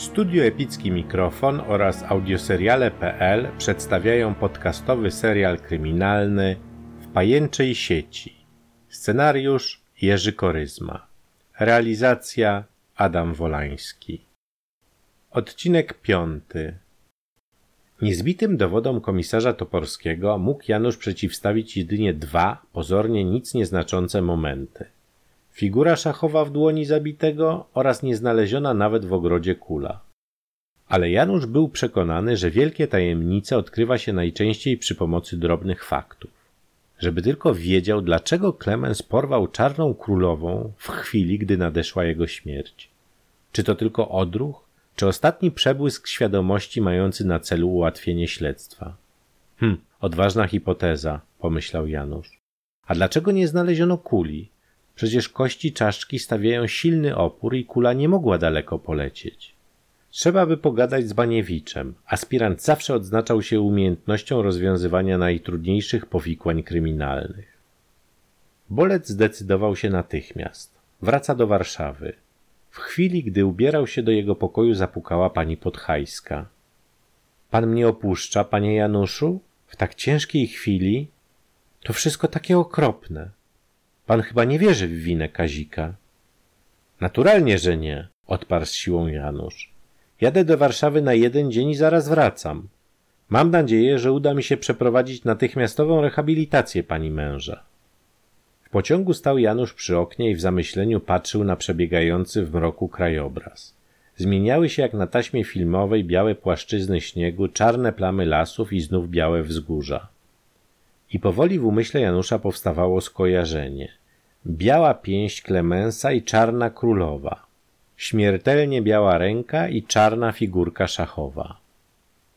Studio Epicki Mikrofon oraz audioseriale.pl przedstawiają podcastowy serial kryminalny W pajęczej sieci. Scenariusz Jerzy Koryzma. Realizacja Adam Wolański. Odcinek piąty. Niezbitym dowodom komisarza Toporskiego mógł Janusz przeciwstawić jedynie dwa pozornie nic nieznaczące momenty – figura szachowa w dłoni zabitego oraz nieznaleziona nawet w ogrodzie kula. Ale Janusz był przekonany, że wielkie tajemnice odkrywa się najczęściej przy pomocy drobnych faktów. Żeby tylko wiedział, dlaczego Klemens porwał czarną królową w chwili, gdy nadeszła jego śmierć. Czy to tylko odruch, czy ostatni przebłysk świadomości mający na celu ułatwienie śledztwa? Hm, odważna hipoteza, pomyślał Janusz. A dlaczego nie znaleziono kuli? Przecież kości czaszki stawiają silny opór i kula nie mogła daleko polecieć. Trzeba by pogadać z Baniewiczem. Aspirant zawsze odznaczał się umiejętnością rozwiązywania najtrudniejszych powikłań kryminalnych. Bolec zdecydował się natychmiast. Wraca do Warszawy. W chwili, gdy ubierał się do jego pokoju, zapukała pani Podhajska. Pan mnie opuszcza, panie Januszu? W tak ciężkiej chwili? To wszystko takie okropne. Pan chyba nie wierzy w winę Kazika. Naturalnie, że nie, odparł z siłą Janusz. Jadę do Warszawy na jeden dzień i zaraz wracam. Mam nadzieję, że uda mi się przeprowadzić natychmiastową rehabilitację pani męża. W pociągu stał Janusz przy oknie i w zamyśleniu patrzył na przebiegający w mroku krajobraz. Zmieniały się jak na taśmie filmowej białe płaszczyzny śniegu, czarne plamy lasów i znów białe wzgórza. I powoli w umyśle Janusza powstawało skojarzenie – biała pięść Klemensa i czarna królowa, śmiertelnie biała ręka i czarna figurka szachowa.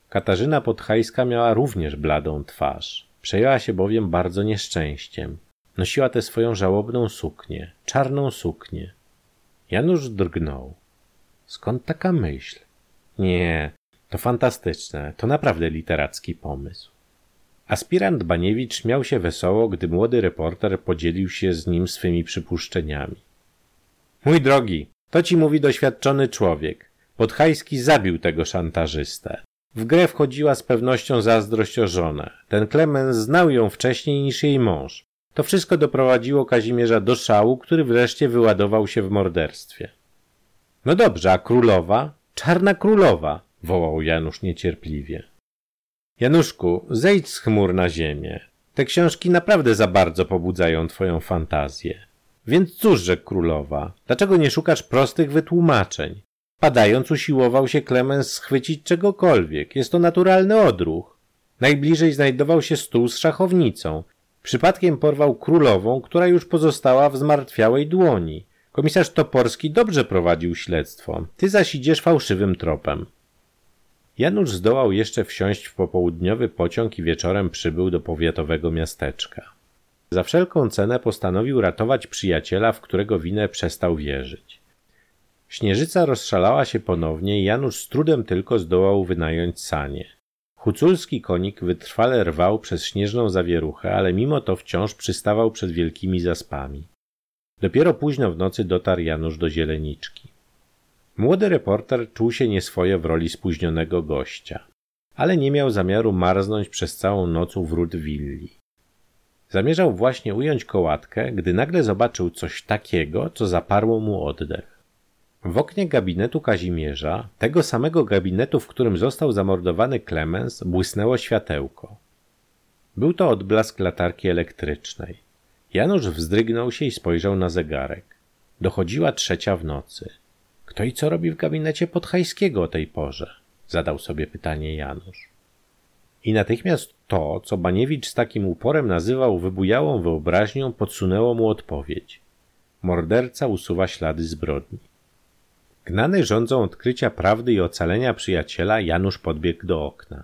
Katarzyna Podhajska miała również bladą twarz. Przejęła się bowiem bardzo nieszczęściem. Nosiła tę swoją żałobną suknię, czarną suknię. Janusz drgnął. Skąd taka myśl? Nie, to fantastyczne, to naprawdę literacki pomysł. Aspirant Baniewicz śmiał się wesoło, gdy młody reporter podzielił się z nim swymi przypuszczeniami. Mój drogi, to ci mówi doświadczony człowiek. Podhajski zabił tego szantażystę. W grę wchodziła z pewnością zazdrość o żonę. Ten Klemens znał ją wcześniej niż jej mąż. To wszystko doprowadziło Kazimierza do szału, który wreszcie wyładował się w morderstwie. No dobrze, a królowa? Czarna królowa! wołał Janusz niecierpliwie. Januszku, zejdź z chmur na ziemię. Te książki naprawdę za bardzo pobudzają twoją fantazję. Więc cóż, rzekł królowa, dlaczego nie szukasz prostych wytłumaczeń? Padając usiłował się Klemens schwycić czegokolwiek. Jest to naturalny odruch. Najbliżej znajdował się stół z szachownicą. Przypadkiem porwał królową, która już pozostała w zmartwiałej dłoni. Komisarz Toporski dobrze prowadził śledztwo. Ty zaś idziesz fałszywym tropem. Janusz zdołał jeszcze wsiąść w popołudniowy pociąg i wieczorem przybył do powiatowego miasteczka. Za wszelką cenę postanowił ratować przyjaciela, w którego winę przestał wierzyć. Śnieżyca rozszalała się ponownie i Janusz z trudem tylko zdołał wynająć sanie. Huculski konik wytrwale rwał przez śnieżną zawieruchę, ale mimo to wciąż przystawał przed wielkimi zaspami. Dopiero późno w nocy dotarł Janusz do zieleniczki. Młody reporter czuł się nieswojo w roli spóźnionego gościa, ale nie miał zamiaru marznąć przez całą noc u wrót willi. Zamierzał właśnie ująć kołatkę, gdy nagle zobaczył coś takiego, co zaparło mu oddech. W oknie gabinetu Kazimierza, tego samego gabinetu, w którym został zamordowany Klemens, błysnęło światełko. Był to odblask latarki elektrycznej. Janusz wzdrygnął się i spojrzał na zegarek. Dochodziła trzecia w nocy. Kto i co robi w gabinecie Podhajskiego o tej porze? Zadał sobie pytanie Janusz. I natychmiast to, co Baniewicz z takim uporem nazywał wybujałą wyobraźnią, podsunęło mu odpowiedź. Morderca usuwa ślady zbrodni. Gnany rządzą odkrycia prawdy i ocalenia przyjaciela, Janusz podbiegł do okna.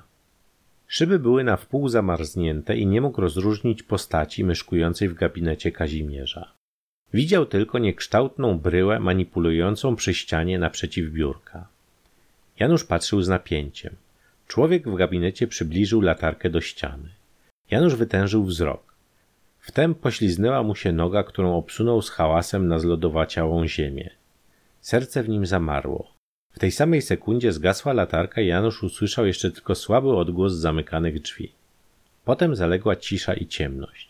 Szyby były na wpół zamarznięte i nie mógł rozróżnić postaci myszkującej w gabinecie Kazimierza. Widział tylko niekształtną bryłę manipulującą przy ścianie naprzeciw biurka. Janusz patrzył z napięciem. Człowiek w gabinecie przybliżył latarkę do ściany. Janusz wytężył wzrok. Wtem pośliznęła mu się noga, którą obsunął z hałasem na zlodowaciałą ziemię. Serce w nim zamarło. W tej samej sekundzie zgasła latarka i Janusz usłyszał jeszcze tylko słaby odgłos zamykanych drzwi. Potem zaległa cisza i ciemność.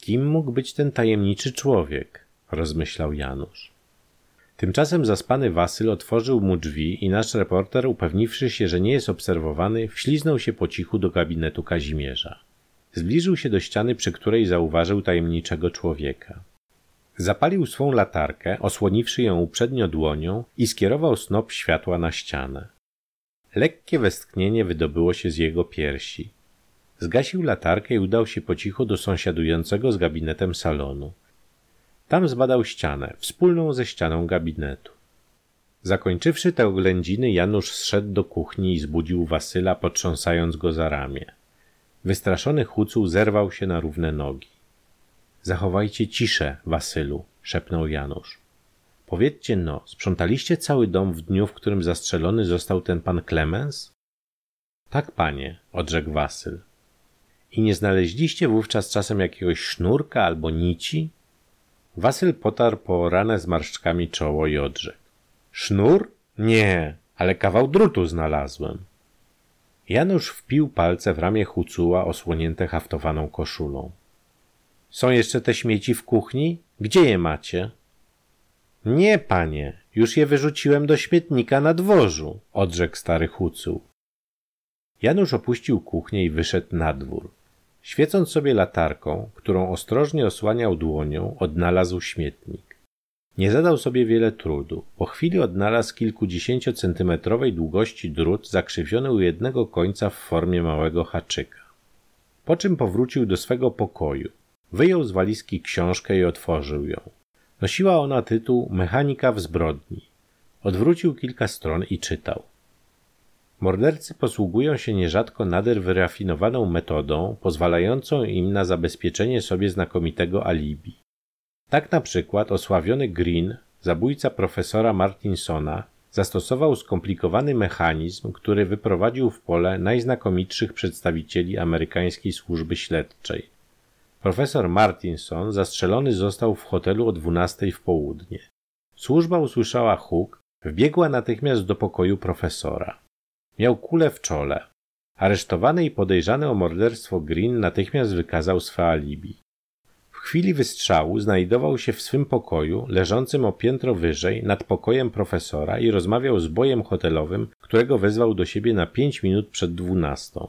Kim mógł być ten tajemniczy człowiek? rozmyślał Janusz. Tymczasem zaspany Wasyl otworzył mu drzwi i nasz reporter, upewniwszy się, że nie jest obserwowany, wśliznął się po cichu do gabinetu Kazimierza. Zbliżył się do ściany, przy której zauważył tajemniczego człowieka. Zapalił swą latarkę, osłoniwszy ją uprzednio dłonią i skierował snop światła na ścianę. Lekkie westchnienie wydobyło się z jego piersi. Zgasił latarkę i udał się po cichu do sąsiadującego z gabinetem salonu. Tam zbadał ścianę, wspólną ze ścianą gabinetu. Zakończywszy te oględziny, Janusz zszedł do kuchni i zbudził Wasyla, potrząsając go za ramię. Wystraszony Hucuł zerwał się na równe nogi. Zachowajcie ciszę, Wasylu, szepnął Janusz. Powiedzcie no, sprzątaliście cały dom w dniu, w którym zastrzelony został ten pan Klemens? Tak, panie, odrzekł Wasyl. I nie znaleźliście wówczas czasem jakiegoś sznurka albo nici? Wasyl potarł po ranę z marszczkami czoło i odrzekł. Sznur? Nie, ale kawał drutu znalazłem. Janusz wpił palce w ramię Hucuła osłonięte haftowaną koszulą. Są jeszcze te śmieci w kuchni? Gdzie je macie? Nie, panie, już je wyrzuciłem do śmietnika na dworzu, odrzekł stary Hucuł. Janusz opuścił kuchnię i wyszedł na dwór. Świecąc sobie latarką, którą ostrożnie osłaniał dłonią, odnalazł śmietnik. Nie zadał sobie wiele trudu. Po chwili odnalazł kilkudziesięciocentymetrowej długości drut zakrzywiony u jednego końca w formie małego haczyka. Po czym powrócił do swego pokoju. Wyjął z walizki książkę i otworzył ją. Nosiła ona tytuł Mechanika w zbrodni. Odwrócił kilka stron i czytał. Mordercy posługują się nierzadko nader wyrafinowaną metodą, pozwalającą im na zabezpieczenie sobie znakomitego alibi. Tak na przykład osławiony Green, zabójca profesora Martinsona, zastosował skomplikowany mechanizm, który wyprowadził w pole najznakomitszych przedstawicieli amerykańskiej służby śledczej. Profesor Martinson zastrzelony został w hotelu o dwunastej w południe. Służba usłyszała huk, wbiegła natychmiast do pokoju profesora. Miał kulę w czole. Aresztowany i podejrzany o morderstwo Green natychmiast wykazał swe alibi. W chwili wystrzału znajdował się w swym pokoju, leżącym o piętro wyżej, nad pokojem profesora i rozmawiał z bojem hotelowym, którego wezwał do siebie na pięć minut przed dwunastą.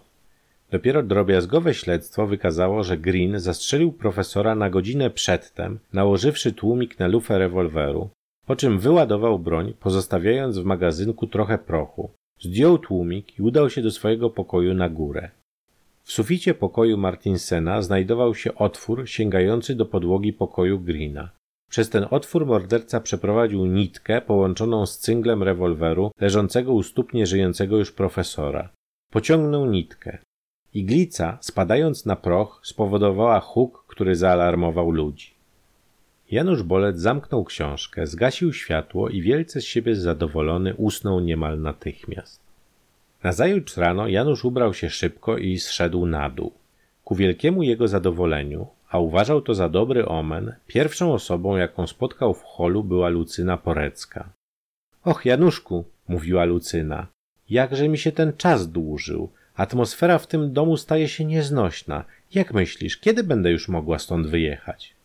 Dopiero drobiazgowe śledztwo wykazało, że Green zastrzelił profesora na godzinę przedtem, nałożywszy tłumik na lufę rewolweru, po czym wyładował broń, pozostawiając w magazynku trochę prochu. Zdjął tłumik i udał się do swojego pokoju na górę. W suficie pokoju Martinsena znajdował się otwór sięgający do podłogi pokoju Greena. Przez ten otwór morderca przeprowadził nitkę połączoną z cynglem rewolweru leżącego u stóp nieżyjącego już profesora. Pociągnął nitkę. Iglica, spadając na proch, spowodowała huk, który zaalarmował ludzi. Janusz Bolec zamknął książkę, zgasił światło i wielce z siebie zadowolony usnął niemal natychmiast. Nazajutrz rano Janusz ubrał się szybko i zszedł na dół. Ku wielkiemu jego zadowoleniu, a uważał to za dobry omen, pierwszą osobą, jaką spotkał w holu była Lucyna Porecka. Och, Januszku, mówiła Lucyna, jakże mi się ten czas dłużył. Atmosfera w tym domu staje się nieznośna. Jak myślisz, kiedy będę już mogła stąd wyjechać?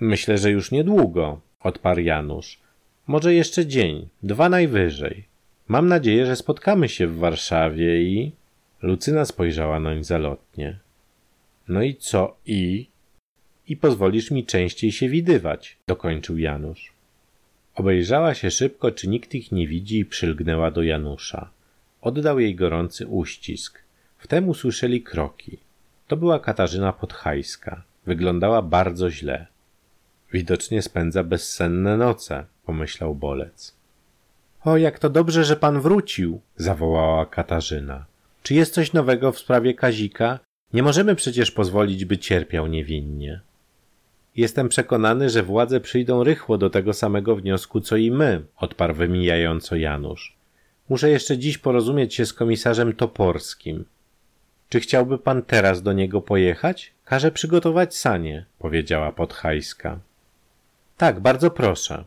Myślę, że już niedługo, odparł Janusz. Może jeszcze dzień, dwa najwyżej. Mam nadzieję, że spotkamy się w Warszawie i. Lucyna spojrzała nań zalotnie. No i co i? I pozwolisz mi częściej się widywać, dokończył Janusz. Obejrzała się szybko, czy nikt ich nie widzi i przylgnęła do Janusza. Oddał jej gorący uścisk. Wtem usłyszeli kroki. To była Katarzyna Podhajska. Wyglądała bardzo źle. Widocznie spędza bezsenne noce, pomyślał Bolec. O, jak to dobrze, że pan wrócił, zawołała Katarzyna. Czy jest coś nowego w sprawie Kazika? Nie możemy przecież pozwolić, by cierpiał niewinnie. Jestem przekonany, że władze przyjdą rychło do tego samego wniosku, co i my, odparł wymijająco Janusz. Muszę jeszcze dziś porozumieć się z komisarzem Toporskim. Czy chciałby pan teraz do niego pojechać? Każę przygotować sanie, powiedziała Podhajska. Tak, bardzo proszę.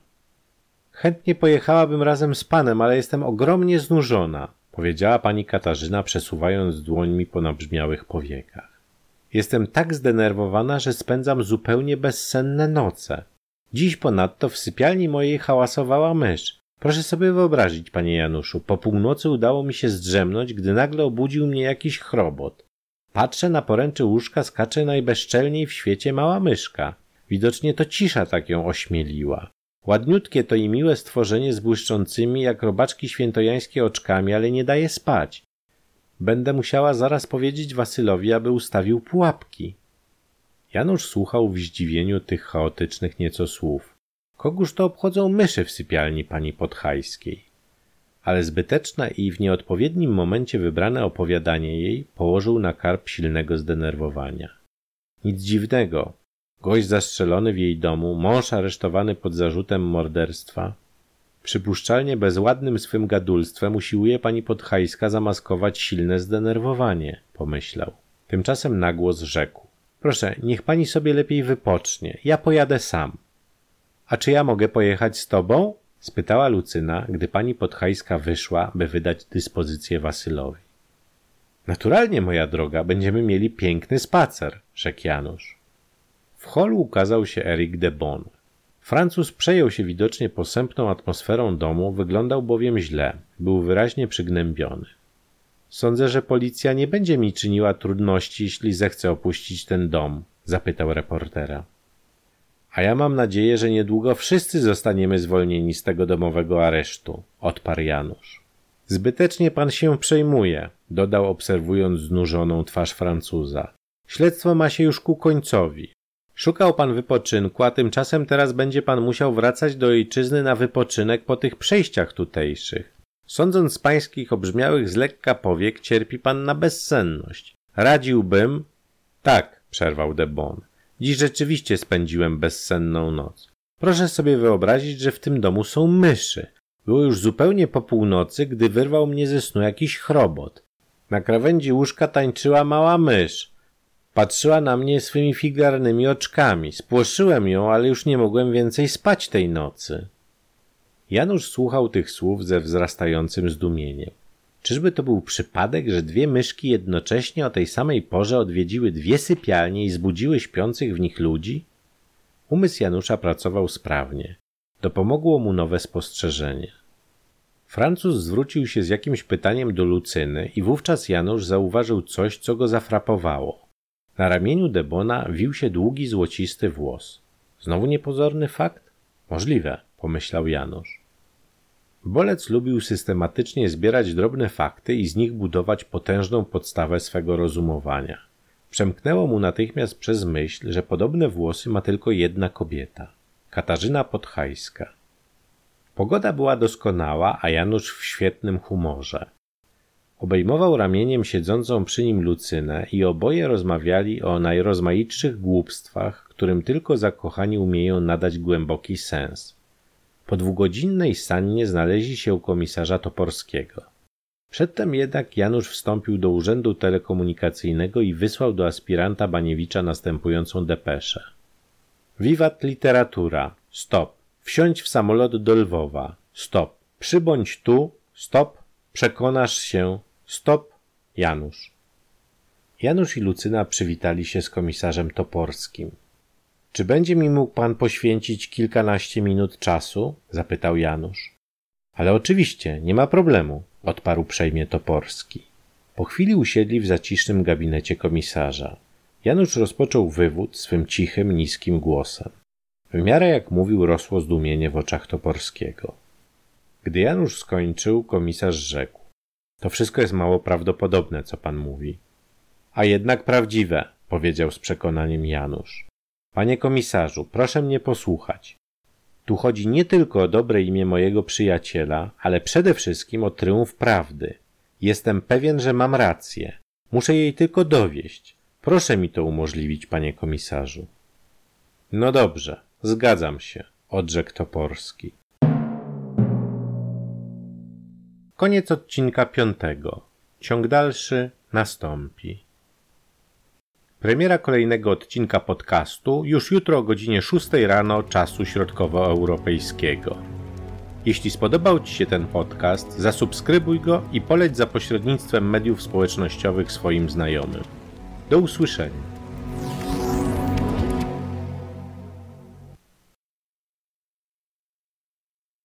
Chętnie pojechałabym razem z panem, ale jestem ogromnie znużona, powiedziała pani Katarzyna, przesuwając dłońmi po nabrzmiałych powiekach. Jestem tak zdenerwowana, że spędzam zupełnie bezsenne noce. Dziś ponadto w sypialni mojej hałasowała mysz. Proszę sobie wyobrazić, panie Januszu, po północy udało mi się zdrzemnąć, gdy nagle obudził mnie jakiś chrobot. Patrzę na poręcze łóżka, skacze najbezczelniej w świecie mała myszka. Widocznie to cisza tak ją ośmieliła. Ładniutkie to i miłe stworzenie z błyszczącymi jak robaczki świętojańskie oczkami, ale nie daje spać. Będę musiała zaraz powiedzieć Wasylowi, aby ustawił pułapki. Janusz słuchał w zdziwieniu tych chaotycznych nieco słów. Kogóż to obchodzą myszy w sypialni pani Podhajskiej? Ale zbyteczne i w nieodpowiednim momencie wybrane opowiadanie jej położył na karp silnego zdenerwowania. Nic dziwnego. Gość zastrzelony w jej domu, mąż aresztowany pod zarzutem morderstwa. Przypuszczalnie bezładnym swym gadulstwem usiłuje pani Podhajska zamaskować silne zdenerwowanie, pomyślał. Tymczasem nagłos rzekł. Proszę, niech pani sobie lepiej wypocznie. Ja pojadę sam. A czy ja mogę pojechać z tobą? spytała Lucyna, gdy pani Podhajska wyszła, by wydać dyspozycję Wasylowi. Naturalnie, moja droga, będziemy mieli piękny spacer, rzekł Janusz. W holu ukazał się Eric de Bon. Francuz przejął się widocznie posępną atmosferą domu, wyglądał bowiem źle, był wyraźnie przygnębiony. Sądzę, że policja nie będzie mi czyniła trudności, jeśli zechce opuścić ten dom, zapytał reportera. A ja mam nadzieję, że niedługo wszyscy zostaniemy zwolnieni z tego domowego aresztu, odparł Janusz. Zbytecznie pan się przejmuje, dodał obserwując znużoną twarz Francuza. Śledztwo ma się już ku końcowi. Szukał pan wypoczynku, a tymczasem teraz będzie pan musiał wracać do ojczyzny na wypoczynek po tych przejściach tutejszych. Sądząc z pańskich obrzmiałych z lekka powiek, cierpi pan na bezsenność. Radziłbym... Tak, przerwał Debon. Dziś rzeczywiście spędziłem bezsenną noc. Proszę sobie wyobrazić, że w tym domu są myszy. Było już zupełnie po północy, gdy wyrwał mnie ze snu jakiś chrobot. Na krawędzi łóżka tańczyła mała mysz. Patrzyła na mnie swymi figarnymi oczkami. Spłoszyłem ją, ale już nie mogłem więcej spać tej nocy. Janusz słuchał tych słów ze wzrastającym zdumieniem. Czyżby to był przypadek, że dwie myszki jednocześnie o tej samej porze odwiedziły dwie sypialnie i zbudziły śpiących w nich ludzi? Umysł Janusza pracował sprawnie. Dopomogło mu nowe spostrzeżenie. Francuz zwrócił się z jakimś pytaniem do Lucyny i wówczas Janusz zauważył coś, co go zafrapowało. Na ramieniu Debona wił się długi złocisty włos. Znowu niepozorny fakt? Możliwe, pomyślał Janusz. Bolec lubił systematycznie zbierać drobne fakty i z nich budować potężną podstawę swego rozumowania. Przemknęło mu natychmiast przez myśl, że podobne włosy ma tylko jedna kobieta Katarzyna Podhajska. Pogoda była doskonała, a Janusz w świetnym humorze. Obejmował ramieniem siedzącą przy nim Lucynę i oboje rozmawiali o najrozmaitszych głupstwach, którym tylko zakochani umieją nadać głęboki sens. Po dwugodzinnej sannie znaleźli się u komisarza Toporskiego. Przedtem jednak Janusz wstąpił do urzędu telekomunikacyjnego i wysłał do aspiranta Baniewicza następującą depeszę. Wiwat literatura. Stop. Wsiądź w samolot do Lwowa. Stop. Przybądź tu. Stop. Przekonasz się. Stop. Janusz. Janusz i Lucyna przywitali się z komisarzem Toporskim. Czy będzie mi mógł pan poświęcić kilkanaście minut czasu? zapytał Janusz. Ale oczywiście, nie ma problemu, odparł przejmie Toporski. Po chwili usiedli w zacisznym gabinecie komisarza. Janusz rozpoczął wywód swym cichym, niskim głosem. W miarę jak mówił, rosło zdumienie w oczach Toporskiego. Gdy Janusz skończył, komisarz rzekł: To wszystko jest mało prawdopodobne, co pan mówi. A jednak prawdziwe, powiedział z przekonaniem Janusz. Panie komisarzu, proszę mnie posłuchać. Tu chodzi nie tylko o dobre imię mojego przyjaciela, ale przede wszystkim o tryumf prawdy. Jestem pewien, że mam rację. Muszę jej tylko dowieść. Proszę mi to umożliwić, panie komisarzu. No dobrze, zgadzam się, odrzekł Toporski. Koniec odcinka piątego. Ciąg dalszy nastąpi. Premiera kolejnego odcinka podcastu już jutro o godzinie 6 rano czasu środkowoeuropejskiego. Jeśli spodobał Ci się ten podcast, zasubskrybuj go i poleć za pośrednictwem mediów społecznościowych swoim znajomym. Do usłyszenia.